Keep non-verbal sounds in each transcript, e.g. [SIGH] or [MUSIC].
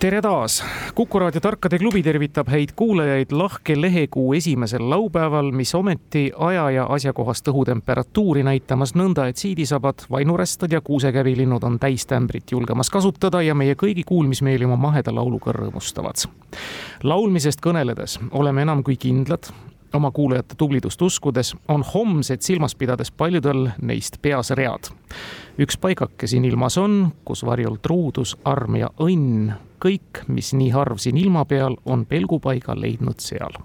tere taas, Kuku raadio Tarkade klubi tervitab häid kuulajaid lahke lehekuu esimesel laupäeval, mis ometi aja ja asjakohast õhutemperatuuri näitamas nõnda, et siidisabad, vainurestad ja kuusekävilinnud on täistämbrit julgemas kasutada ja meie kõigi kuulmismeeli oma maheda lauluga rõõmustavad. laulmisest kõneledes oleme enam kui kindlad, oma kuulajate tublidust uskudes, on homset silmas pidades paljudel neist peas read. üks paigake siin ilmas on, kus varjul truudus, arm ja õnn, kõik, mis nii harv siin ilma peal, on pelgupaiga leidnud seal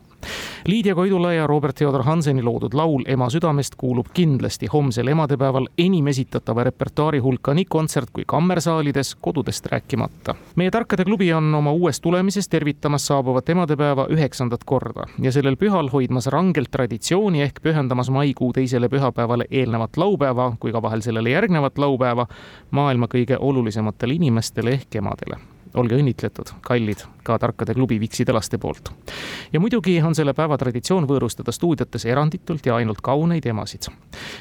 Liidia Koidula ja Robert Theodor Hanseni loodud laul Ema südamest kuulub kindlasti homsel emadepäeval enim esitatava repertuaari hulka nii kontsert kui kammersaalides, kodudest rääkimata. meie Tarkade klubi on oma uuest tulemisest tervitamas saabuvat emadepäeva üheksandat korda ja sellel pühal hoidmas rangelt traditsiooni ehk pühendamas maikuu teisele pühapäevale eelnevat laupäeva kui ka vahel sellele järgnevat laupäeva maailma kõige olulisematele inimestele ehk emadele olge õnnitletud, kallid, ka Tarkade klubi Viksi Tõlaste poolt. ja muidugi on selle päeva traditsioon võõrustada stuudiotes eranditult ja ainult kauneid emasid.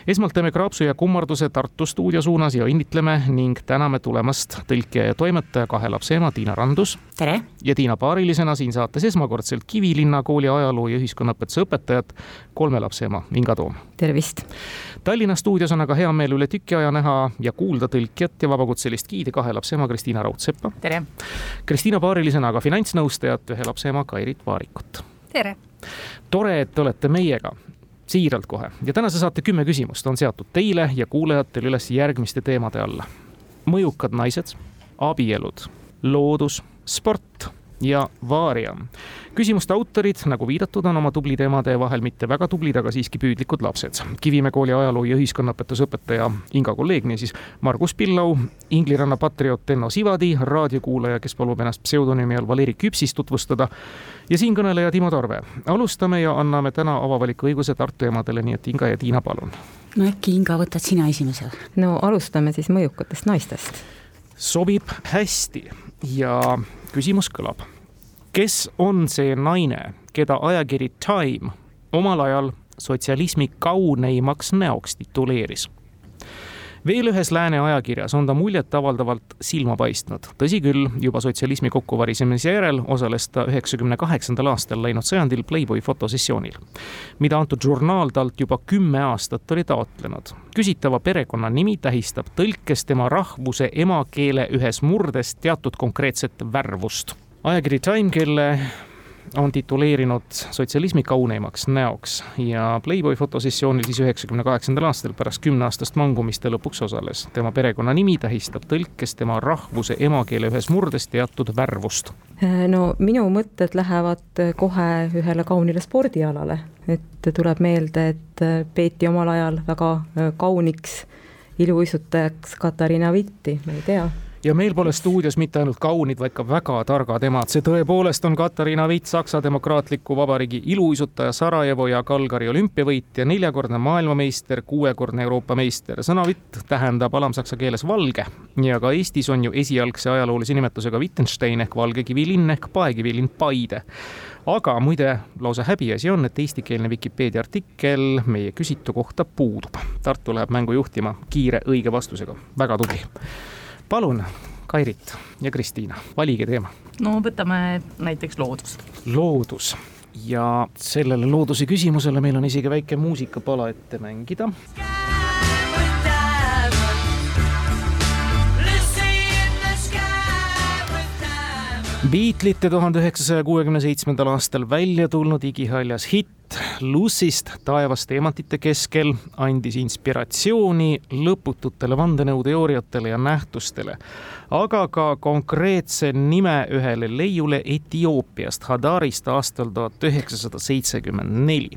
esmalt teeme kraapsu ja kummarduse Tartu stuudio suunas ja õnnitleme ning täname tulemast tõlkija ja toimetaja, kahe lapse ema Tiina Randus. tere! ja Tiina paarilisena siin saates esmakordselt Kivilinna kooli ajaloo ja ühiskonnaõpetuse õpetajat, kolme lapse ema Inga Toom. tervist! Tallinna stuudios on aga hea meel üle tüki aja näha ja kuulda tõlkijat ja vabakutselist giidi kahe lapse ema Kristiina Raudseppa. tere! Kristiina paarilisena aga finantsnõustajat, ühe lapse ema Kairit Vaarikut. tere! tore, et olete meiega siiralt kohe ja tänase saate kümme küsimust on seatud teile ja kuulajatele üles järgmiste teemade alla. mõjukad naised, abielud, loodus, sport ja Vaaria. küsimuste autorid, nagu viidatud, on oma tublide emade vahel mitte väga tublid, aga siiski püüdlikud lapsed. Kivimäe kooli ajaloo ja ühiskonnaõpetuse õpetaja Inga kolleeg, niisiis Margus Pillau, Ingliranna patrioot Enno Sivadi, raadiokuulaja, kes palub ennast pseudonüümi all Valeri Küpsis tutvustada ja siinkõneleja Timo Tarve. alustame ja anname täna avavaliku õiguse Tartu emadele, nii et Inga ja Tiina, palun. no äkki Inga, võtad sina esimese? no alustame siis mõjukatest naistest. sobib hästi ja küsimus kõlab. kes on see naine, keda ajakiri Time omal ajal sotsialismi kauneimaks näoks tituleeris? Veel ühes lääne ajakirjas on ta muljetavaldavalt silma paistnud. tõsi küll, juba sotsialismi kokkuvarisemise järel osales ta üheksakümne kaheksandal aastal läinud sajandil Playboy fotosessioonil, mida antud žurnaal talt juba kümme aastat oli taotlenud. küsitava perekonnanimi tähistab tõlkes tema rahvuse emakeele ühes murdes teatud konkreetset värvust ajakiri Time, kelle on tituleerinud sotsialismi kauneimaks näoks ja Playboy fotosessioonil siis üheksakümne kaheksandal aastal pärast kümneaastast mangumist ta lõpuks osales. tema perekonnanimi tähistab tõlkes tema rahvuse emakeele ühes murdes teatud värvust. no minu mõtted lähevad kohe ühele kaunile spordialale, et tuleb meelde, et peeti omal ajal väga kauniks iluuisutajaks Katariina Vitti, ma ei tea ja meil pole stuudios mitte ainult kaunid, vaid ka väga targad emad. see tõepoolest on Katariina Veit, Saksa Demokraatliku Vabariigi iluuisutaja, Sarajevo ja Kalgari olümpiavõitja, neljakordne maailmameister, kuuekordne Euroopa meister. sõna vitt tähendab alamsaksa keeles valge ja ka Eestis on ju esialgse ajaloolise nimetusega Wittgenstein ehk valgekivilinn ehk paekivilinn Paide aga muide, lausa häbiasi on, et eestikeelne Vikipeedia artikkel meie küsitu kohta puudub. Tartu läheb mängu juhtima kiire õige vastusega, väga tubli palun, Kairit ja Kristiina, valige teema. no võtame näiteks loodus. loodus ja sellele looduse küsimusele meil on isegi väike muusikapala ette mängida. Beatlesite tuhande üheksasaja kuuekümne seitsmendal aastal välja tulnud igihaljas hitt Lucy'st taevaste emantite keskel andis inspiratsiooni lõpututele vandenõuteooriatele ja nähtustele, aga ka konkreetse nime ühele leiule Etioopiast, Hadarist aastal tuhat üheksasada seitsekümmend neli.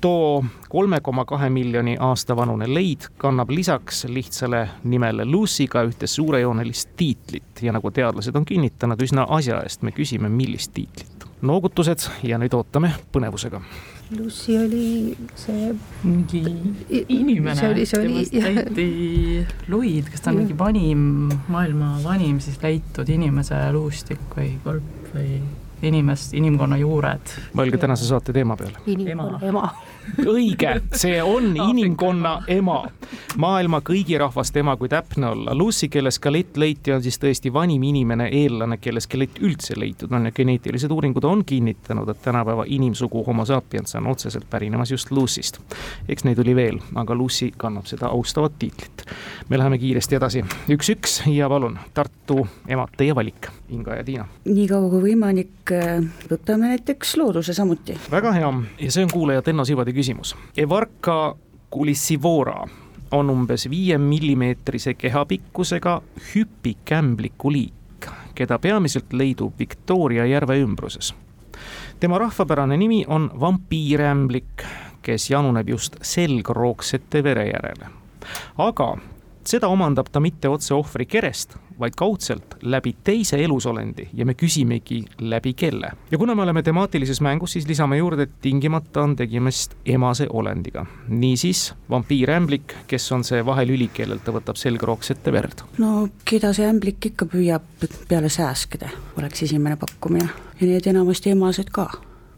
Too kolme koma kahe miljoni aasta vanune leid kannab lisaks lihtsale nimele Lucy ka ühte suurejoonelist tiitlit ja nagu teadlased on kinnitanud, üsna asja eest me küsime, millist tiitlit noogutused ja nüüd ootame põnevusega. Lucy oli see mingi inimene, see oli, see oli, leiti luid, kas ta on mingi vanim, maailma vanim siis leitud inimese luustik või kolp või inimest, inimkonna juured. mõelge tänase saate teema peale. ema, ema. Õige, see on inimkonna ema, maailma kõigi rahvaste ema, kui täpne olla. Lucy, kelle skelett leiti, on siis tõesti vanim inimene, eellane, kelle skelett üldse leitud on ja geneetilised uuringud on kinnitanud, et tänapäeva inimsugu Homo sapiens on otseselt pärinemas just Lucy'st. eks neid oli veel, aga Lucy kannab seda austavat tiitlit. me läheme kiiresti edasi, üks-üks ja palun, Tartu emad, teie valik, Inga ja Tiina. niikaua kui võimalik, võtame näiteks looduse samuti. väga hea ja see on kuulajat Enno Sivadi küsimus. Evarka culissivora on umbes viie millimeetrise kehapikkusega hüpikämbliku liik, keda peamiselt leidub Victoria järve ümbruses. tema rahvapärane nimi on vampiirämblik, kes januneb just selgroogsete vere järele. aga seda omandab ta mitte otse ohvri kerest, vaid kaudselt läbi teise elusolendi ja me küsimegi läbi kelle. ja kuna me oleme temaatilises mängus, siis lisame juurde, et tingimata on tegemist emase olendiga. niisiis vampiirämblik, kes on see vahelüli, kellelt ta võtab selgroogsete verd. no keda see ämblik ikka püüab peale sääskida, oleks esimene pakkumine ja need enamasti emased ka,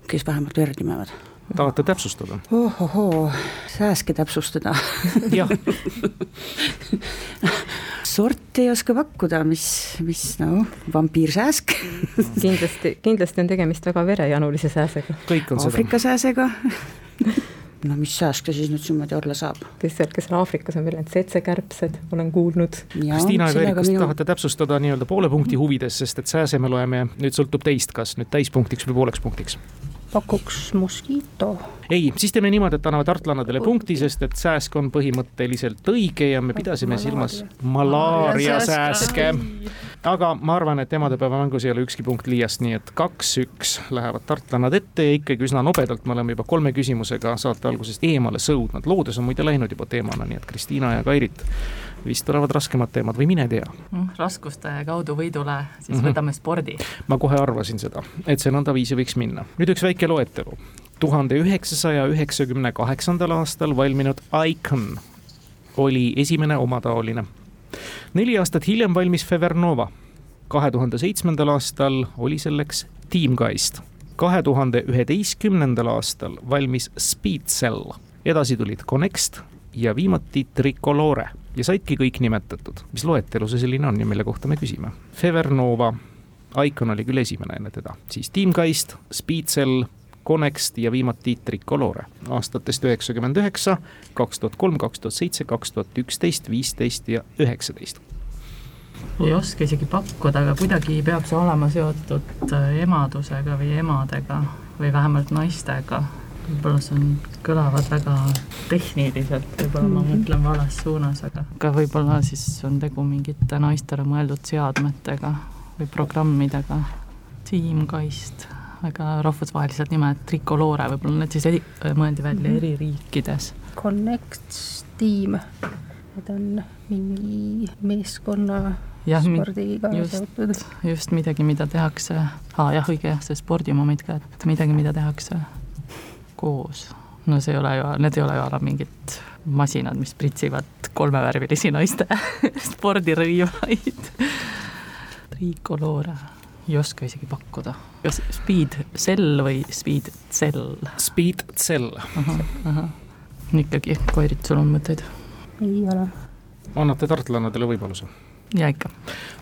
kes vähemalt verd imevad tahate täpsustada? ohohoo, sääske täpsustada jah sorti ei oska pakkuda, mis, mis no vampiirsääsk kindlasti, kindlasti on tegemist väga verejanulise sääsega. kõik on seda. Aafrika sääsega no mis sääsk ta siis nüüd niimoodi olla saab? kes seal, kes seal Aafrikas on veel need setsekärbsed, olen kuulnud. Kristiina ja Veerik, kas minu... tahate täpsustada nii-öelda poole punkti huvides, sest et sääse me loeme, nüüd sõltub teist, kas nüüd täispunktiks või pooleks punktiks pakuks Mosquito. Ei, siis teeme niimoodi, et anname tartlanadele punkti, sest et sääsk on põhimõtteliselt õige ja me pidasime silmas malaariasääske. aga ma arvan, et emadepäeva mängus ei ole ükski punkt liiast, nii et kaks-üks lähevad tartlanad ette ja ikkagi üsna nobedalt, me oleme juba kolme küsimusega saate algusest eemale sõudnud. loodes on muide läinud juba teemana, nii et Kristiina ja Kairit vist tulevad raskemad teemad või mine tea mm,. raskuste kaudu võidule, siis mm -hmm. võtame spordi. ma kohe arvasin seda, et see nõndaviisi võiks minna. nüüd üks väike loetelu. Tuhande üheksasaja üheksakümne kaheksandal aastal valminud Icon oli esimene omataoline. neli aastat hiljem valmis Fevernova. kahe tuhande seitsmendal aastal oli selleks Teamgeist. kahe tuhande üheteistkümnendal aastal valmis Speedcell, edasi tulid Connext ja viimati Tricolore ja saidki kõik nimetatud. mis loetelu see selline on ja mille kohta me küsime? Fevernova, Icon oli küll esimene enne teda, siis Teamgeist, Speedcell, Connext ja viimati Tricolore aastatest üheksakümmend üheksa, kaks tuhat kolm, kaks tuhat seitse, kaks tuhat üksteist, viisteist ja üheksateist ei oska isegi pakkuda, aga kuidagi peab see olema seotud äh, emadusega või emadega või vähemalt naistega võib-olla see on, kõlavad väga tehniliselt, võib-olla ma mhm. mõtlen vales suunas, aga ka võib-olla siis on tegu mingite naistele mõeldud seadmetega või programmidega. tiimkaist, väga rahvusvahelised nimed, Tricolore, võib-olla need siis mõeldi välja mm -hmm. eri riikides. Connect Team, need on mingi meeskonna jah, spordiga just, seotud. just midagi, mida tehakse ah,, jah, õige jah, see spordimoment ka, et midagi, mida tehakse koos. no see ei ole ju, need ei ole ju enam mingid masinad, mis pritsivad kolmevärvilisi naiste [LAUGHS] spordirõivaid. Tricolore, ei oska isegi pakkuda. kas Speed Cell või Speed Cell? Speed Cell. ikkagi, Koirit, sul on mõtteid? ei ole. annate tartlanadele võimaluse? ja ikka.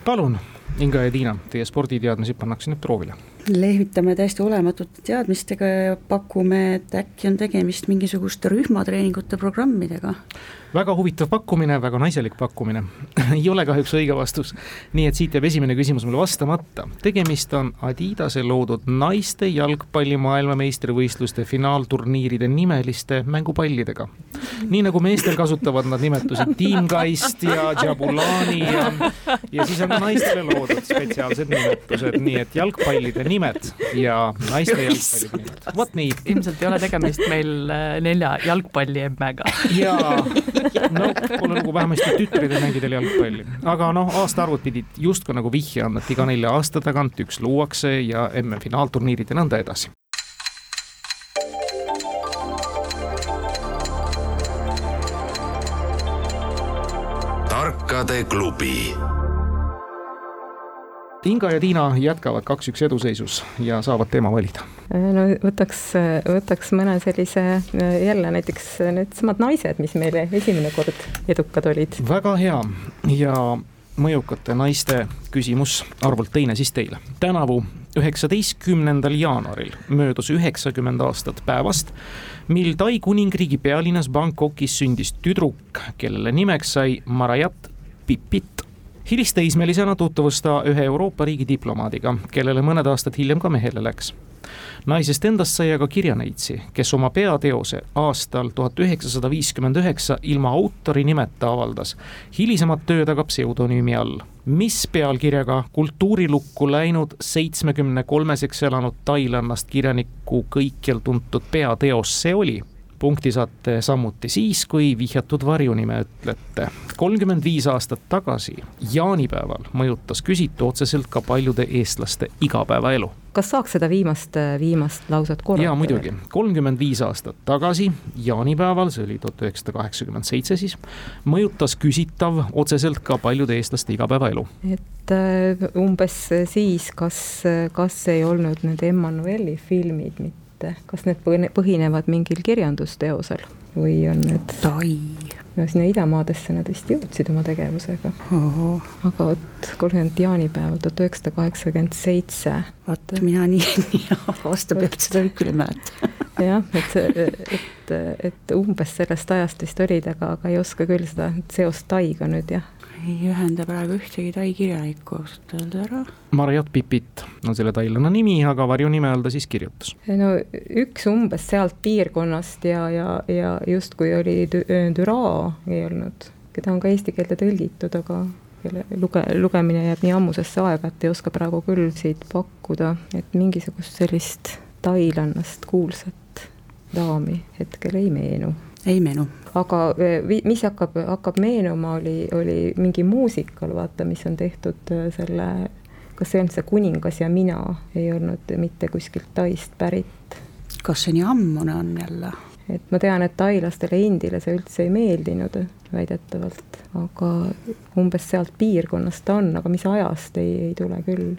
palun, Inga ja Tiina, teie sporditeadmisi pannakse nüüd proovile lehvitame täiesti olematute teadmistega ja pakume, et äkki on tegemist mingisuguste rühmatreeningute programmidega. väga huvitav pakkumine, väga naiselik pakkumine [LAUGHS] ei ole kahjuks õige vastus. nii et siit jääb esimene küsimus mulle vastamata. tegemist on Adidase loodud naiste jalgpalli maailmameistrivõistluste finaalturniiride nimeliste mängupallidega nii nagu meestel kasutavad nad nimetusi Teamgeist ja Jabulani ja, ja siis on naistele loodud spetsiaalsed nimetused, nii et jalgpallide nimed ja naiste jalgpallide nimed, vot nii. ilmselt ei ole tegemist meil äh, nelja jalgpalliemmega. jaa, [LAUGHS] no pole nagu vähemasti tütred ei mängi teil jalgpalli, aga noh, aastaarvud pidid justkui nagu vihje andma, et iga nelja aasta tagant üks luuakse ja MM-finaalturniirid ja nõnda edasi tarkade klubi. Inga ja Tiina jätkavad kaks-üks eduseisus ja saavad teema valida. no võtaks, võtaks mõne sellise jälle näiteks needsamad naised, mis meile esimene kord edukad olid. väga hea ja mõjukate naiste küsimus, arvult teine siis teile. tänavu üheksateistkümnendal jaanuaril möödus üheksakümmend aastat päevast, mil Tai kuningriigi pealinnas Bangkokis sündis tüdruk, kellele nimeks sai Marajat Pipit. Hilisteismelisena tutvus ta ühe Euroopa riigi diplomaadiga, kellele mõned aastad hiljem ka mehele läks naisest endast sai aga kirjaneitsi, kes oma peateose aastal tuhat üheksasada viiskümmend üheksa ilma autori nimeta avaldas, hilisemat tööd aga pseudonüümi all. mis pealkirjaga kultuurilukku läinud seitsmekümne kolmeseks elanud tailannast kirjaniku kõikjal tuntud peateos see oli? punkti saate samuti siis, kui vihjatud varjunime ütlete. Kolmkümmend viis aastat tagasi, jaanipäeval, mõjutas küsitu otseselt ka paljude eestlaste igapäevaelu kas saaks seda viimast, viimast lauset korrata? jaa, muidugi. kolmkümmend viis aastat tagasi, jaanipäeval, see oli tuhat üheksasada kaheksakümmend seitse siis, mõjutas küsitav otseselt ka paljude eestlaste igapäevaelu. et äh, umbes siis, kas, kas ei olnud need Emmanueli filmid mitte kas need põhinevad mingil kirjandusteosel või on need Tai. No sinna idamaadesse nad vist jõudsid oma tegevusega. aga vot kolmkümmend jaanipäeval tuhat üheksasada kaheksakümmend seitse. vaat mina nii, nii aasta pealt seda küll ei mäleta. jah, et et, et umbes sellest ajast vist olid, aga, aga ei oska küll seda seost Taiga nüüd jah ei ühenda praegu ühtegi tai kirjanikku ausalt öelda ära. Marjat Pipit on selle tailanna nimi, aga varjunime all ta siis kirjutas. no üks umbes sealt piirkonnast ja, ja, ja justkui oli Düraa ei olnud, keda on ka eesti keelde tõlgitud, aga kelle luge-, lugemine jääb nii ammusesse aega, et ei oska praegu küll siit pakkuda, et mingisugust sellist tailannast kuulsat daami hetkel ei meenu ei meenu. aga mis hakkab, hakkab meenuma, oli, oli mingi muusikal, vaata, mis on tehtud äh, selle, kas see olnud see Kuningas ja mina, ei olnud mitte kuskilt Taist pärit. kas see nii ammune on jälle? et ma tean, et tailastele, Indile see üldse ei meeldinud väidetavalt, aga umbes sealt piirkonnast ta on, aga mis ajast ei, ei tule küll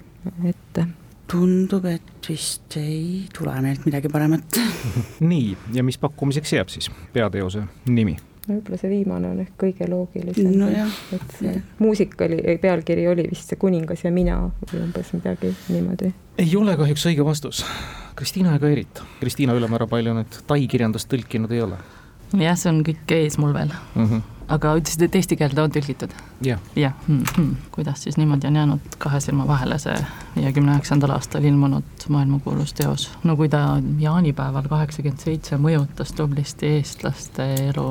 ette tundub, et vist ei tule meilt midagi paremat [LAUGHS] nii, ja mis pakkumiseks jääb siis peateose nimi? no võib-olla see viimane on ehk kõige loogilisem no. et see muusika oli, pealkiri oli vist see Kuningas ja mina või umbes midagi niimoodi. ei ole kahjuks õige vastus. Kristiina ega Erit. Kristiina ülemäära palju nüüd tai kirjandust tõlkinud ei ole. jah, see on kõik ees mul veel mm. -hmm aga ütlesid, et eesti keelde on tõlgitud ja.? jah hmm,. Hmm. kuidas siis niimoodi on jäänud kahe silma vahele see viiekümne üheksandal aastal ilmunud maailmakuulus teos? no kui ta jaanipäeval kaheksakümmend seitse mõjutas tublisti eestlaste elu,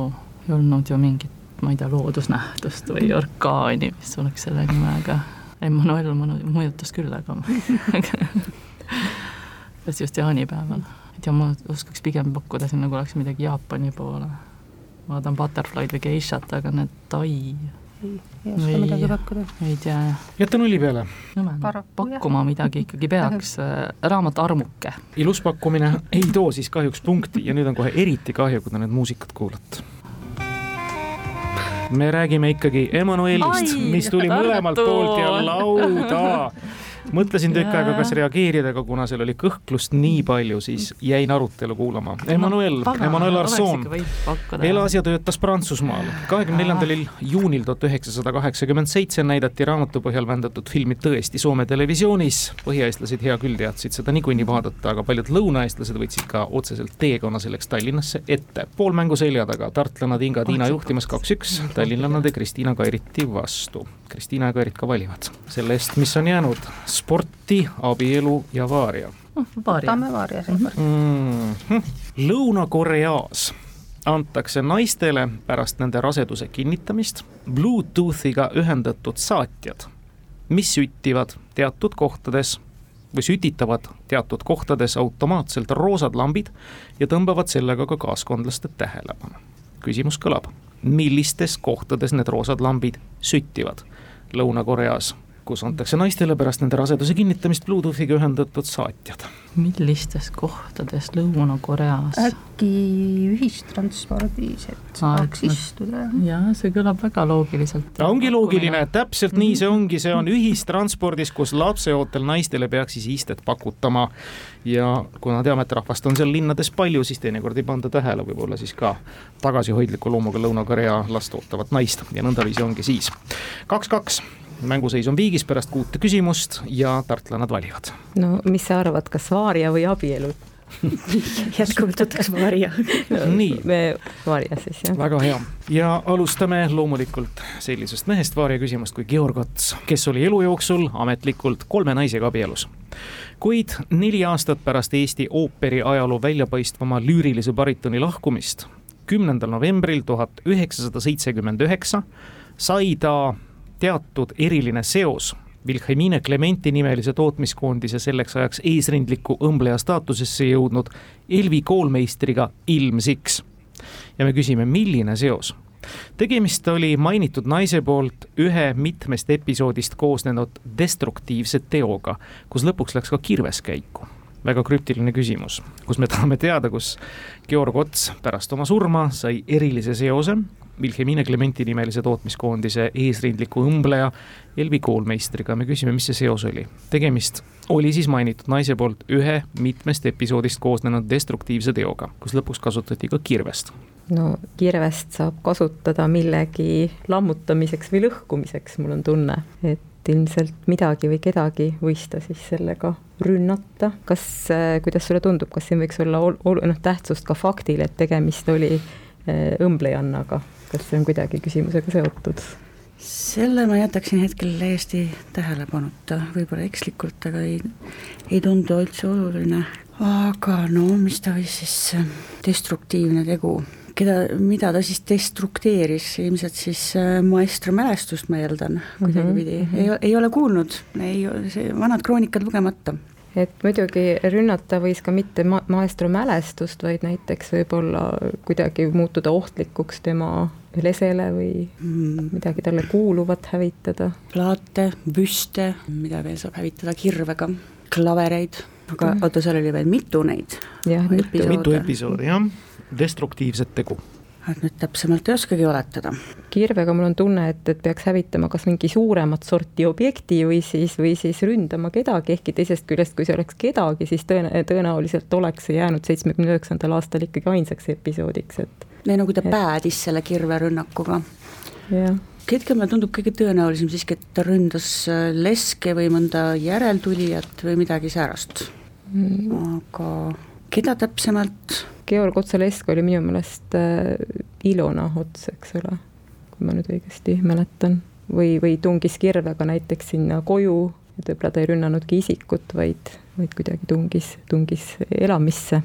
ei olnud ju mingit, ma ei tea, loodusnähtust või orkaani, mis oleks selle nimega. Emmanuel mõjutas küll, aga [LAUGHS] kas just jaanipäeval? et ja ma oskaks pigem pakkuda sinna, kui oleks midagi Jaapani poole vaatan Butterfly'd või Geishat, aga need Tai ei, ei oska midagi pakkuda. ei tea jah. jäta nulli peale. pakkuma jah. midagi ikkagi peaks, [LAUGHS] äh, raamat Armuke. ilus pakkumine, ei too siis kahjuks punkti ja nüüd on kohe eriti kahju, kui te nüüd muusikat kuulate me räägime ikkagi Emmanuelist, mis tuli mõlemalt poolt ja lauda [LAUGHS] mõtlesin tükk aega, kas reageerida, aga kuna seal oli kõhklust nii palju, siis jäin arutelu kuulama. Emmanuel no,, Emmanuel Arson elas ja töötas Prantsusmaal. kahekümne neljandal juunil tuhat üheksasada kaheksakümmend seitse näidati raamatu põhjal vändatud filmi Tõesti Soome televisioonis. põhjaeestlased hea küll teadsid seda niikuinii vaadata, aga paljud lõunaeestlased võtsid ka otseselt teekonna selleks Tallinnasse ette. pool mängu selja taga, tartlannad Inga Tiina juhtimas kaks-üks, tallinlannade Kristiina Kairiti vastu. Kristiina ja Kairit ka valivad selle eest, mis on jäänud sporti, abielu ja vaaria. võtame vaaria seekord mm -hmm.. Lõuna-Koreas antakse naistele pärast nende raseduse kinnitamist Bluetoothiga ühendatud saatjad, mis süttivad teatud kohtades või sütitavad teatud kohtades automaatselt roosad lambid ja tõmbavad sellega ka kaaskondlaste tähelepanu. küsimus kõlab, millistes kohtades need roosad lambid süttivad? Lõuna-Koreas kus antakse naistele pärast nende raseduse kinnitamist Bluetoothiga ühendatud saatjad. millistes kohtades Lõuna-Koreas? äkki ühistranspordis, et saaks istuda? jaa, see kõlab väga loogiliselt. ongi loogiline, täpselt nii see ongi, see on ühistranspordis, kus lapseootel naistele peaks siis istet pakutama. ja kuna teame, et rahvast on seal linnades palju, siis teinekord ei panda tähele võib-olla siis ka tagasihoidliku loomuga Lõuna-Korea last ootavat naist ja nõndaviisi ongi siis. kaks-kaks mänguseis on viigis pärast kuute küsimust ja tartlanad valivad. no mis sa arvad, kas vaaria või abielu [LAUGHS] jätkuvalt võtaks vaaria nii. me vaaria siis jah. väga hea ja alustame loomulikult sellisest mehest vaaria küsimust kui Georg Ots, kes oli elu jooksul ametlikult kolme naisega abielus. kuid neli aastat pärast Eesti ooperi ajaloo väljapaistvama lüürilise baritoni lahkumist, kümnendal novembril tuhat üheksasada seitsekümmend üheksa sai ta teatud eriline seos Wilhelmine Clementi nimelise tootmiskoondise selleks ajaks eesrindliku õmbleja staatusesse jõudnud Elvi koolmeistriga ilmsiks. ja me küsime, milline seos? tegemist oli mainitud naise poolt ühe mitmest episoodist koosnenud destruktiivse teoga, kus lõpuks läks ka kirves käiku väga krüptiline küsimus, kus me tahame teada, kus Georg Ots pärast oma surma sai erilise seose Wilhelmine Clementi nimelise tootmiskoondise eesrindliku õmbleja Elvi koolmeistriga. me küsime, mis see seos oli. tegemist oli siis mainitud naise poolt ühe mitmest episoodist koosnenud destruktiivse teoga, kus lõpuks kasutati ka kirvest. no kirvest saab kasutada millegi lammutamiseks või lõhkumiseks, mul on tunne, et ilmselt midagi või kedagi võis ta siis sellega rünnata. kas, kuidas sulle tundub, kas siin võiks olla ol-, ol-, noh, tähtsust ka faktil, et tegemist oli eh, õmblejannaga, kas see on kuidagi küsimusega seotud? selle ma jätaksin hetkel täiesti tähelepanuta, võib-olla ekslikult, aga ei, ei tundu üldse oluline. aga no mis ta võis siis, destruktiivne tegu, keda, mida ta siis destrukteeris, ilmselt siis äh, maestro mälestust, ma eeldan, kuidagipidi. Mm, -hmm. ei, ei ole kuulnud, ei, see vanad kroonikad lugemata. Et muidugi rünnata võis ka mitte ma-, maestro mälestust, vaid näiteks võib-olla kuidagi muutuda ohtlikuks tema lesele või mm. midagi talle kuuluvat hävitada. plaate, büste, mida veel saab hävitada kirvega, klavereid, aga mm. oota, seal oli veel mitu neid. jah, mitu, mitu episoodi jah, destruktiivset tegu et nüüd täpsemalt ei oskagi oletada. kirvega mul on tunne, et, et peaks hävitama kas mingi suuremat sorti objekti või siis, või siis ründama kedagi, ehkki teisest küljest, kui see oleks kedagi, siis tõen-, tõenäoliselt oleks see jäänud seitsmekümne üheksandal aastal ikkagi ainsaks episoodiks, et nii nagu ta et... päädis selle kirverünnakuga. jah. Hetkel mulle tundub kõige tõenäolisem siiski, et ta ründas äh, leske või mõnda järeltulijat või midagi säärast. Mm.. aga keda täpsemalt? Georg Otsa-Lesk oli minu meelest äh, Ilona Ots, eks ole, kui ma nüüd õigesti mäletan, või, või tungis kirvega näiteks sinna koju, et võib-olla ta ei rünnanudki isikut, vaid, vaid kuidagi tungis, tungis elamisse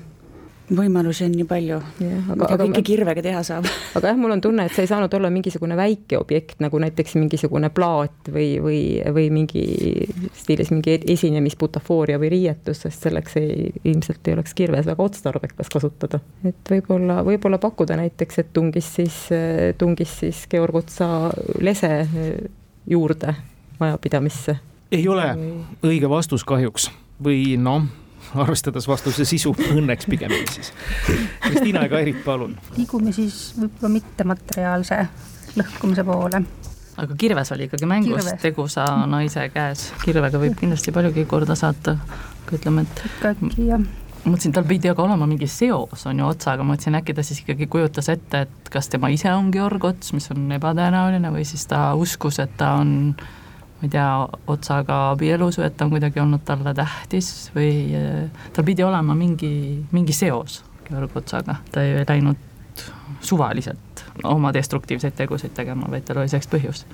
võimalusi on nii palju, mida kõike ma... kirvega teha saab. [LAUGHS] aga jah, mul on tunne, et see ei saanud olla mingisugune väike objekt, nagu näiteks mingisugune plaat või, või, või mingi stiilis mingi esinemisbutafooria või riietus, sest selleks ei, ilmselt ei oleks kirves väga otstarbekas kasutada. et võib-olla, võib-olla pakkuda näiteks, et tungis siis, tungis siis Georg Otsa lese juurde majapidamisse. ei ole õige vastus kahjuks või noh [LAUGHS] arvestades vastuse sisu, õnneks pigemini siis. Kristiina ja Kairit, palun. liigume siis võib-olla mittemateriaalse lõhkumise poole. aga kirves oli ikkagi mängus kirves. tegusa naise käes, kirvega võib kindlasti paljugi korda saata, aga ütleme, et ikkagi jah mõtlesin, tal pidi aga olema mingi seos, on ju, otsaga, mõtlesin, äkki ta siis ikkagi kujutas ette, et kas tema ise on Georg Ots, mis on ebatõenäoline, või siis ta uskus, et ta on äh, ma ei tea, Otsaga abielus või et ta on kuidagi olnud talle tähtis või eh, tal pidi olema mingi, mingi seos Georg Otsaga, ta ei läinud suvaliselt oma destruktiivseid tegusid tegema, vaid tal oli selleks põhjus.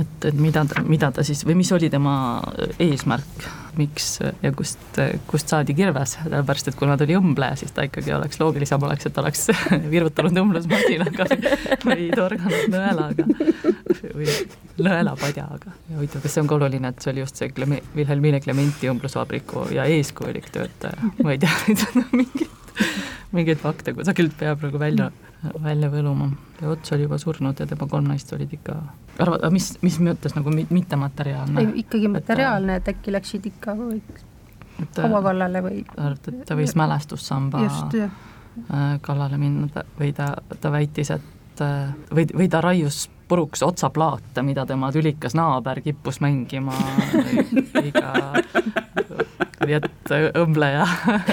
et, et mida mida ta siis või mis oli tema eesmärk miks ja kust, kust saadi kirves, sellepärast et kuna ta oli õmble, siis ta ikkagi oleks, loogilisem oleks, et oleks [LAUGHS] virvutanud õmblusmasinaga või torganud nõelaga või nõelapadjaga. ja huvitav, kas see on ka oluline, et see oli just see Kleme-, Wilhelmine Clementi õmblusvabriku ja eeskujulik töötaja, ma ei tea [LAUGHS] nüüd mingeid, mingeid fakte kusagilt peab nagu välja, välja võluma. ja Ots oli juba surnud ja tema kolm naist olid ikka arvad, mis, mis mõttes nagu mittemateriaalne? ikkagi materiaalne, et äkki läksid ikka haua kallale või? arvad, et ta võis mälestussamba Just, äh, kallale minna või ta, ta väitis, et äh, või, või ta raius puruks otsaplaate, mida tema tülikas naaber kippus mängima iga [LAUGHS] nii et õmbleja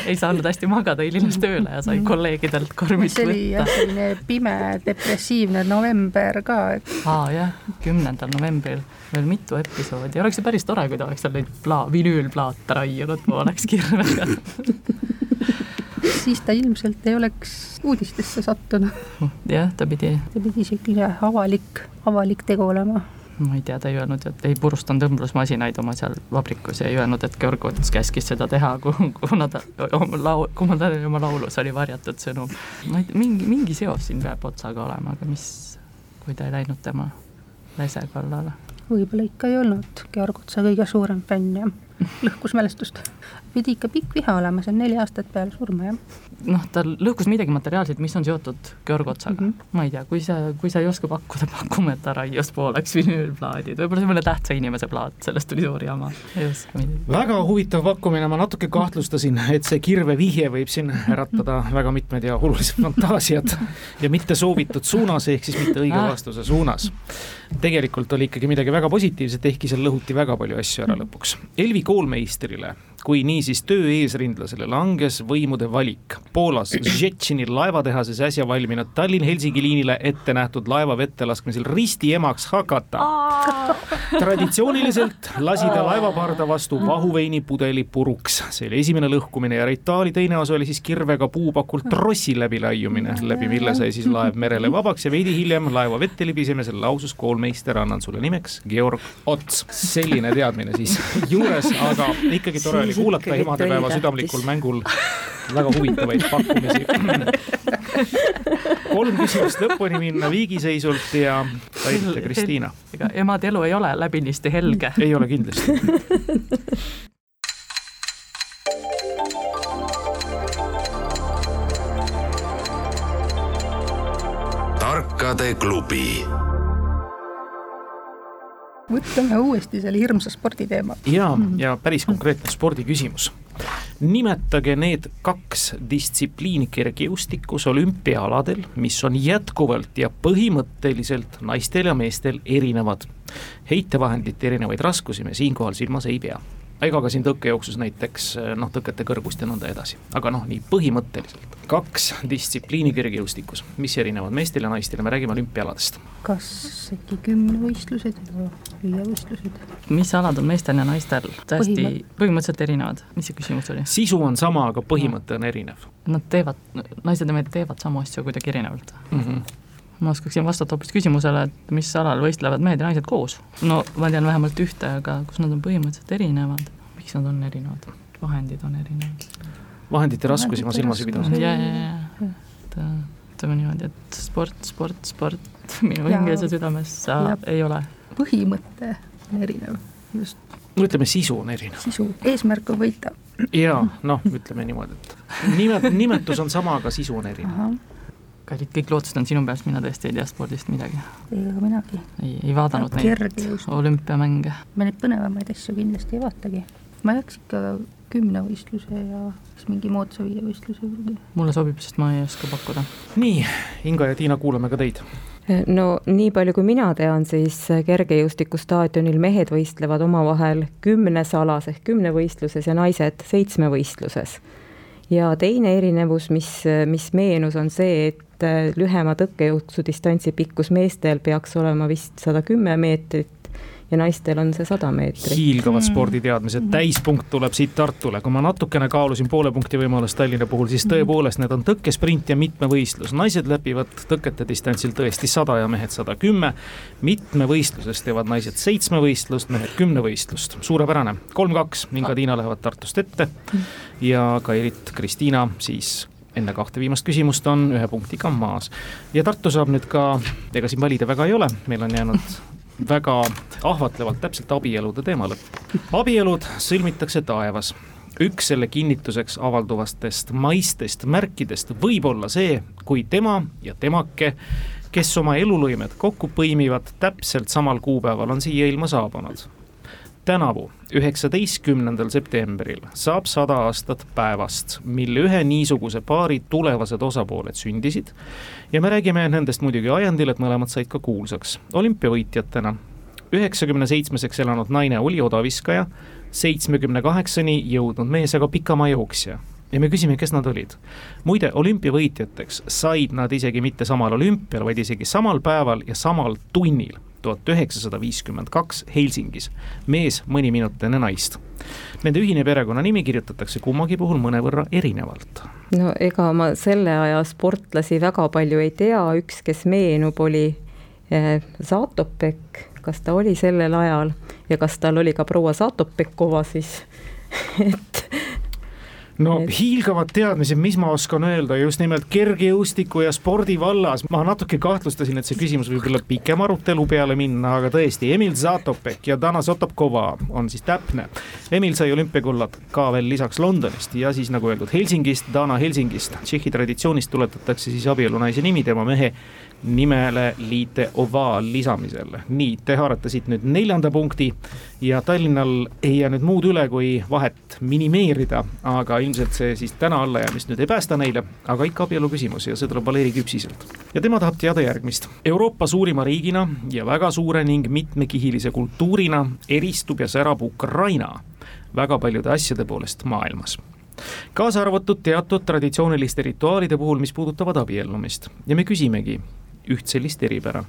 ei saanud hästi magada, hilines tööle ja sai mm. kolleegidelt kormist võtta. see oli jah, selline pime depressiivne november ka, aa jah, kümnendal novembril veel mitu episoodi, oleks ju päris tore, kui ta oleks seal neid pla-, vinüülplaate raiunud pooleks kirvega [LAUGHS] siis ta ilmselt ei oleks uudistesse sattunud. jah, ta pidi. ta pidi selline avalik, avalik tegu olema ma ei tea, ta ei öelnud, et ei purustanud õmblusmasinaid oma seal vabrikus ja ei öelnud, et Georg Ots käskis seda teha, [LAUGHS] kuna ta oma lau-, kuna tal oma laulus oli varjatud sõnum. ma ei tea, mingi, mingi seos siin peab Otsaga olema, aga mis, kui ta ei läinud tema lese kallale? võib-olla ikka ei olnud Georg Otsa kõige suurem fänn ja [LAUGHS] lõhkus mälestust pidi ikka pikk viha olema, see on neli aastat peale surma, jah. noh, ta lõhkus midagi materiaalset, mis on seotud Georg Otsaga mm, -hmm. ma ei tea, kui sa, kui sa ei oska pakkuda, pakume, et ta raius pooleks [LAUGHS] vinüülplaadid, võib-olla see mõne tähtsa inimese plaat, sellest tuli suur jama, väga huvitav pakkumine, ma natuke kahtlustasin, et see kirve vihje võib siin äratada väga mitmed ja olulised fantaasiad ja mitte soovitud suunas, ehk siis mitte õige vastuse suunas. tegelikult oli ikkagi midagi väga positiivset, ehkki seal lõhuti väga palju asju ära lõpuks. Elvi koolmeistrile kui niisiis töö eesrindlasele langes võimude valik. Poolas Žetšini laevatehases äsja valminud Tallinn-Helsingi liinile ette nähtud laeva vette laskmisel risti emaks hakata. traditsiooniliselt lasi ta laevaparda vastu vahuveini pudeli puruks. see oli esimene lõhkumine ja rituaali teine osa oli siis kirvega puupakult trossi läbi laiumine, läbi mille sai siis laev merele vabaks ja veidi hiljem laeva vette libisemisel lausus koolmeister, annan sulle nimeks Georg Ots. selline teadmine siis juures, aga ikkagi tore oli oli kuulata emadepäeva südamlikul mängul väga huvitavaid pakkumisi. [LAUGHS] kolm küsimust lõpuni minna viigiseisult ja ja Kristiina. ega emade elu ei ole läbinisti helge. [LAUGHS] ei ole kindlasti. tarkade klubi võtame uuesti selle hirmsa sporditeema. ja, ja päris konkreetne spordiküsimus. nimetage need kaks distsipliini kergejõustikus olümpiaaladel, mis on jätkuvalt ja põhimõtteliselt naistel ja meestel erinevad. heitevahendite erinevaid raskusi me siinkohal silmas ei pea ega ka siin tõkkejooksus näiteks noh, tõkete kõrgust ja nõnda edasi, aga noh, nii põhimõtteliselt. kaks distsipliini kergejõustikus, mis erinevad meestel ja naistel ja me räägime olümpiaaladest. kas äkki kümnevõistlused ja lüüavõistlused? mis alad on meestel ja naistel täiesti Põhimõ... põhimõtteliselt erinevad, mis see küsimus oli? sisu on sama, aga põhimõte on erinev. Nad teevad, naised ja mehed teevad samu asju kuidagi erinevalt mm. -hmm ma oskaksin vastata hoopis küsimusele, et mis alal võistlevad mehed ja naised koos. no ma tean vähemalt ühte, aga kus nad on põhimõtteliselt erinevad, miks nad on erinevad, vahendid on erinevad. vahendite raskusi ma silmas ei pidanud. ja, ja, ja, et ütleme niimoodi, et sport, sport, sport [LAUGHS] minu hinges ja südames sa, ei ole. põhimõte on erinev, just. no ütleme, sisu on erinev. sisu, eesmärk on võita. jaa, noh, ütleme niimoodi, et nimet-, nimetus on sama, aga sisu on erinev kallid, kõik lootustanud sinu peast, mina tõesti ei tea spordist midagi. ei, aga minagi. ei, ei vaadanud neid olümpiamänge. ma neid põnevamaid asju kindlasti ei vaatagi. ma jääks ikka kümnevõistluse ja siis mingi moodsa viievõistluse juurde. mulle sobib, sest ma ei oska pakkuda. nii, Inga ja Tiina, kuulame ka teid no nii palju, kui mina tean, siis kergejõustikustaadionil mehed võistlevad omavahel kümnes alas ehk kümnevõistluses ja naised seitsmevõistluses. ja teine erinevus, mis, mis meenus, on see, et et äh, lühema tõkkejõuksudistantsi pikkus meestel peaks olema vist sada kümme meetrit ja naistel on see sada meetrit. hiilgavad sporditeadmised, täispunkt tuleb siit Tartule, kui ma natukene kaalusin poole punkti võimalust Tallinna puhul, siis tõepoolest need on tõkkesprint ja mitmevõistlus, naised läbivad tõkete distantsil tõesti sada ja mehed sada kümme. mitmevõistluses teevad naised seitsmevõistlust, mehed kümnevõistlust, suurepärane, kolm-kaks, Inga-Tiina lähevad Tartust ette. Ja Kairit, Kristiina siis enne kahte viimast küsimust on ühe punktiga maas. ja Tartu saab nüüd ka, ega siin valida väga ei ole, meil on jäänud väga ahvatlevalt täpselt abielude teemale. abielud sõlmitakse taevas üks selle kinnituseks avalduvastest maistest märkidest võib olla see, kui tema ja temake, kes oma elulõimed kokku põimivad, täpselt samal kuupäeval on siia ilma saabunud tänavu, üheksateistkümnendal septembril saab sada aastat päevast, mil ühe niisuguse paari tulevased osapooled sündisid. ja me räägime nendest muidugi ajendil, et mõlemad said ka kuulsaks olümpiavõitjatena. üheksakümne seitsmeseks elanud naine oli odaviskaja, seitsmekümne kaheksani jõudnud mees aga pikamaajooksja ja me küsime, kes nad olid. muide, olümpiavõitjateks said nad isegi mitte samal olümpial, vaid isegi samal päeval ja samal tunnil tuhat üheksasada viiskümmend kaks Helsingis, mees mõni minut enne naist. Nende ühine perekonnanimi kirjutatakse kummagi puhul mõnevõrra erinevalt. no ega ma selle aja sportlasi väga palju ei tea, üks, kes meenub, oli eh, Zatopek, kas ta oli sellel ajal ja kas tal oli ka proua Zatopekova siis [LAUGHS] et no hiilgavad teadmised, mis ma oskan öelda just nimelt kergejõustiku ja spordi vallas. ma natuke kahtlustasin, et see küsimus võib olla pikem arutelu peale minna, aga tõesti, Emil Zatopek ja Dana Sotopkova on siis täpne. Emil sai olümpiakullad ka veel lisaks Londonist ja siis nagu öeldud Helsingist, Dana Helsingist. Tšehhi traditsioonist tuletatakse siis abielunaise nimi tema mehe nimele liite ovaal lisamisel. nii, te haarate siit nüüd neljanda punkti ja Tallinnal ei jää nüüd muud üle, kui vahet minimeerida, aga ilmselt see siis täna allajäämist nüüd ei päästa neile, aga ikka abielu küsimus ja see tuleb Valeri Küpsiselt. ja tema tahab teada järgmist. Euroopa suurima riigina ja väga suure ning mitmekihilise kultuurina eristub ja särab Ukraina väga paljude asjade poolest maailmas kaasa arvatud teatud traditsiooniliste rituaalide puhul, mis puudutavad abiellumist ja me küsimegi, üht sellist eripära.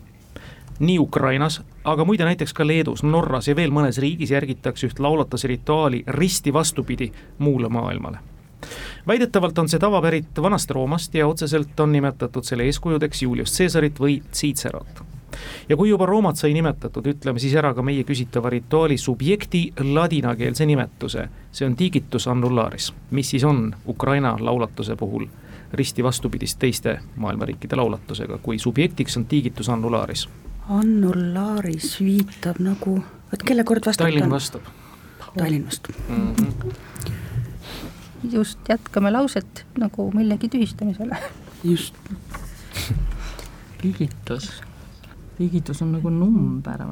nii Ukrainas, aga muide näiteks ka Leedus, Norras ja veel mõnes riigis järgitakse üht laulatuse rituaali risti vastupidi muule maailmale väidetavalt on see tava pärit vanast Roomast ja otseselt on nimetatud selle eeskujudeks Julius Caesarit või Cicerat. ja kui juba Roomat sai nimetatud, ütleme siis ära ka meie küsitava rituaali subjekti ladinakeelse nimetuse. see on digitus annularis, mis siis on Ukraina laulatuse puhul risti vastupidist teiste maailma riikide laulatusega, kui subjektiks on tiigitus annulaaris. annulaaris viitab nagu, vot kelle kord vastab? Tallinn vastab. Tallinn vastab mm. -hmm. just, jätkame lauset nagu millegi tühistamisele. just. liigitus, liigitus on nagu number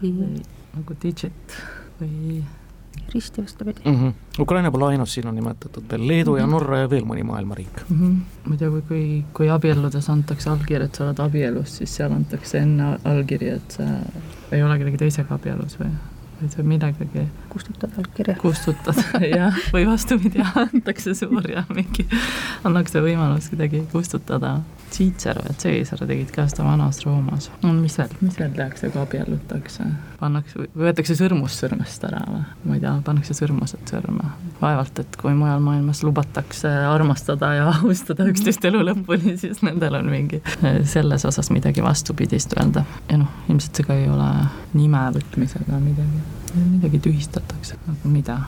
või? nagu digit või risti vastupidi mm. -hmm. Ukraina pole ainus, siin on nimetatud veel Leedu mm -hmm. ja mhm. Norra ja veel mõni maailma riik mm. -hmm. ma ei tea, kui, kui, kui abielludes antakse allkiri, et sa oled abielus, siis seal antakse enne allkiri, et sa ei ole kellegi teisega abielus või? vaid sa millegagi kustutad allkirja. kustutad [LAUGHS] jah, või vastupidi, [LAUGHS] antakse suur ja mingi, annakse võimalus kuidagi kustutada. Cicero ja Caesar tegid ka seda vanas Roomas. no mis veel, mis veel tehakse, kui abiellutakse? pannakse, võetakse sõrmus sõrmest ära või? ma ei tea, pannakse sõrmused sõrme. vaevalt, et kui mujal maailmas lubatakse armastada ja [LAUGHS] austada üksteist elu lõpuni, siis nendel on mingi selles osas midagi vastupidist öelda. ja noh, ilmselt see ka ei ole nime võtmisega midagi midagi tühistatakse, aga mida?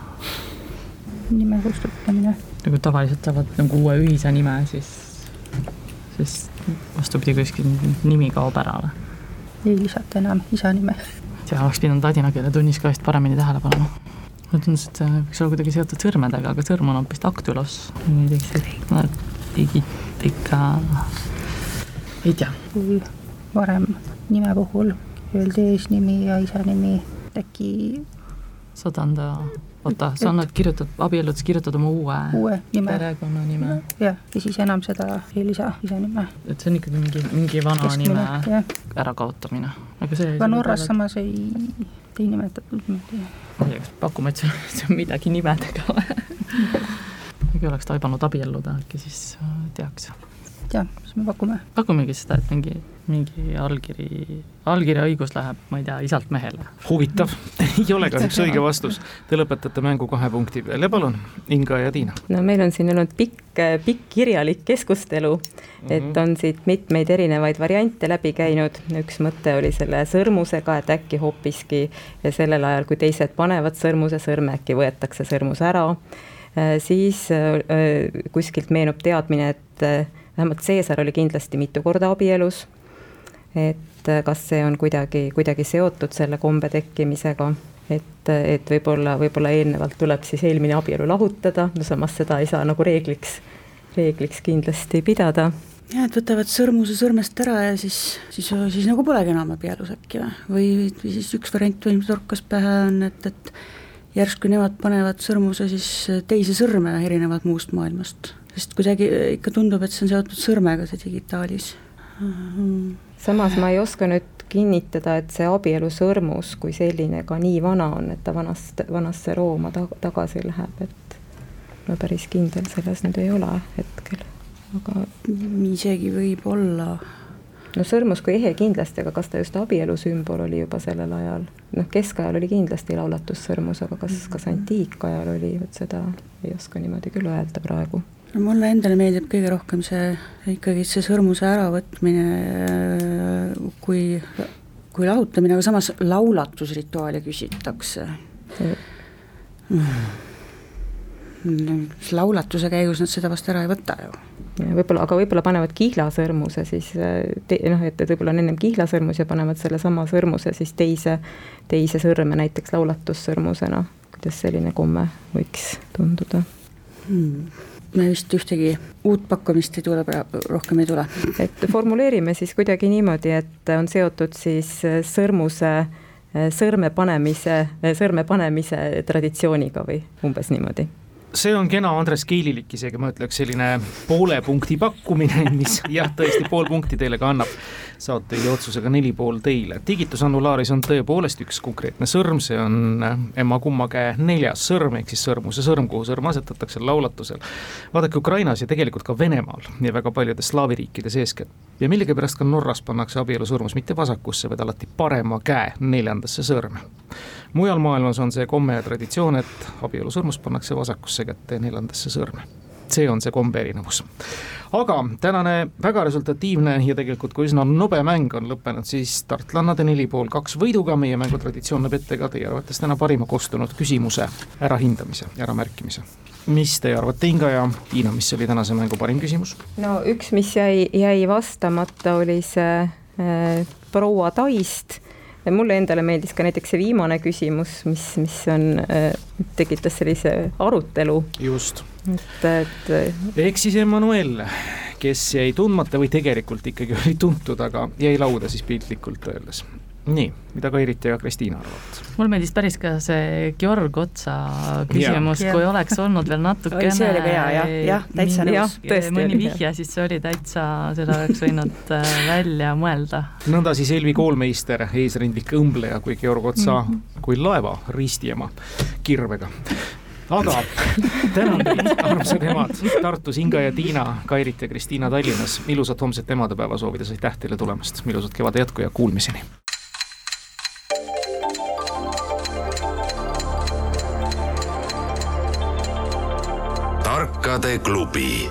nime kustutamine. nagu tavaliselt saavad nagu uue ühise nime, siis, siis vastupidi, kuskil nimi kaob ära või? ei lisata enam isa nime. ja oleks pidanud ladina keele tunnis ka vist paremini tähele panema. mulle tundus, et see võiks olla kuidagi seotud sõrmedega, aga sõrm on hoopis daktylos. ei tea, digi, ikka, ei tea. kui varem nime puhul öeldi eesnimi ja isa nimi äkki saad anda, oota, sa annad, kirjutad, abielludes kirjutad oma uue, uue nime. perekonnanime. jah, ja siis enam seda ei lisa ise nime. et see on ikkagi mingi, mingi vana Keskmine, nime ärakaotamine, aga see aga Norras peale... samas ei, ei nimetatud niimoodi. ma ei tea, kas pakume, et see, see on midagi nimedega või [LAUGHS] äkki oleks taibanud abielluda, äkki siis äh, teaks ja siis me pakume. pakumegi seda, et mingi, mingi allkiri, allkirjaõigus läheb, ma ei tea, isalt mehele. huvitav [LAUGHS] ei ole kahjuks õige vastus. Te lõpetate mängu kahe punkti peal ja palun, Inga ja Tiina. no meil on siin olnud pikk, pikk kirjalik keskustelu, et Mhm. on siit mitmeid erinevaid variante läbi käinud, üks mõte oli selle sõrmusega, et äkki hoopiski sellel ajal, kui teised panevad sõrmuse sõrme, äkki võetakse sõrmus ära, siis äh, kuskilt meenub teadmine, et äh, vähemalt Caesar oli kindlasti mitu korda abielus, et äh, kas see on kuidagi, kuidagi seotud selle kombe tekkimisega, et, et võib-olla, võib-olla eelnevalt tuleb siis eelmine abielu lahutada, no samas seda ei saa nagu reegliks, reegliks kindlasti pidada. Jah, et võtavad sõrmuse sõrmest ära ja siis, siis, siis nagu polegi enam abielus äkki või, või siis üks variant, mis torkas pähe, on, et, et järsku nemad panevad sõrmuse siis teise sõrme, erinevad muust maailmast. sest kuidagi ikka tundub, et see on seotud sõrmega, see digitaalis. samas ma ei oska nüüd kinnitada, et see abielusõrmus kui selline ka nii vana on, et ta vanast, vanasse Rooma ta, tagasi läheb, et ma päris kindel selles nüüd ei ole hetkel, aga isegi võib-olla no sõrmus kui ehe kindlasti, aga kas ta just abielu sümbol oli juba sellel ajal? noh, keskajal oli kindlasti laulatussõrmus, aga kas, kas antiikajal oli, vot seda ei oska niimoodi küll öelda praegu. no mulle endale meeldib kõige rohkem see ikkagi see sõrmuse äravõtmine kui, kui lahutamine, aga samas laulatusrituaali küsitakse mm.. laulatuse käigus nad seda vast ära ei võta ju võib-olla, aga võib-olla panevad kihlasõrmuse siis te, noh, et, et võib-olla on ennem kihlasõrmus ja panevad sellesama sõrmuse siis teise, teise sõrme näiteks laulatussõrmusena. kuidas selline komme võiks tunduda hmm.? me vist ühtegi uut pakkumist ei tule, rohkem ei tule. et formuleerime siis kuidagi niimoodi, et on seotud siis sõrmuse sõrme panemise, sõrme panemise traditsiooniga või umbes niimoodi see on kena Andres Keililik isegi, ma ütleks, selline poole punkti pakkumine, [LAUGHS] mis jah, tõesti pool punkti teile ka annab. saatejuhi otsusega neli pool teile. Digitus annulaaris on tõepoolest üks konkreetne sõrm, see on emma kumma käe neljas sõrm ehk siis sõrmuse sõrm, kuhu sõrm asetatakse laulatusel. vaadake Ukrainas ja tegelikult ka Venemaal ja väga paljudes slaavi riikides eeskätt ja millegipärast ka Norras pannakse abielusõrmus mitte vasakusse, vaid alati parema käe neljandasse sõrme mujal maailmas on see komme ja traditsioon, et abielusõrmus pannakse vasakusse kätte neljandasse sõrme. see on see kombe erinevus. aga tänane väga resultatiivne ja tegelikult ka üsna nobe mäng on lõppenud siis tartlannade neli pool kaks võiduga, meie mängutraditsioon näeb ette ka teie arvates täna parima kostunud küsimuse ärahindamise, äramärkimise mis teie arvate, Inga ja Tiina, mis oli tänase mängu parim küsimus? no üks, mis jäi, jäi vastamata, oli see äh, proua Taist mulle endale meeldis ka näiteks see viimane küsimus, mis, mis on, tekitas sellise arutelu. just. et, et. ehk siis Emmanuel, kes jäi tundmata või tegelikult ikkagi oli tuntud, aga jäi lauda siis piltlikult öeldes nii, mida Kairit ja Kristiina arvavad? mulle meeldis päris ka see Georg Otsa küsimus, kui oleks olnud veel natukene see oli ka hea, jah, jah, täitsa nõus. mõni vihje, siis see oli täitsa, seda oleks võinud äh, välja mõelda. nõnda siis Elvi koolmeister, eesrindlik õmbleja kui Georg Otsa mm, -hmm. kui laeva ristiema kirvega aga tänan teid, armsad emad Tartus, Inga ja Tiina, Kairit ja Kristiina Tallinnas. ilusat homset emadepäeva soovides, aitäh teile tulemast, ilusat kevade jätku ja kuulmiseni tarkade klubi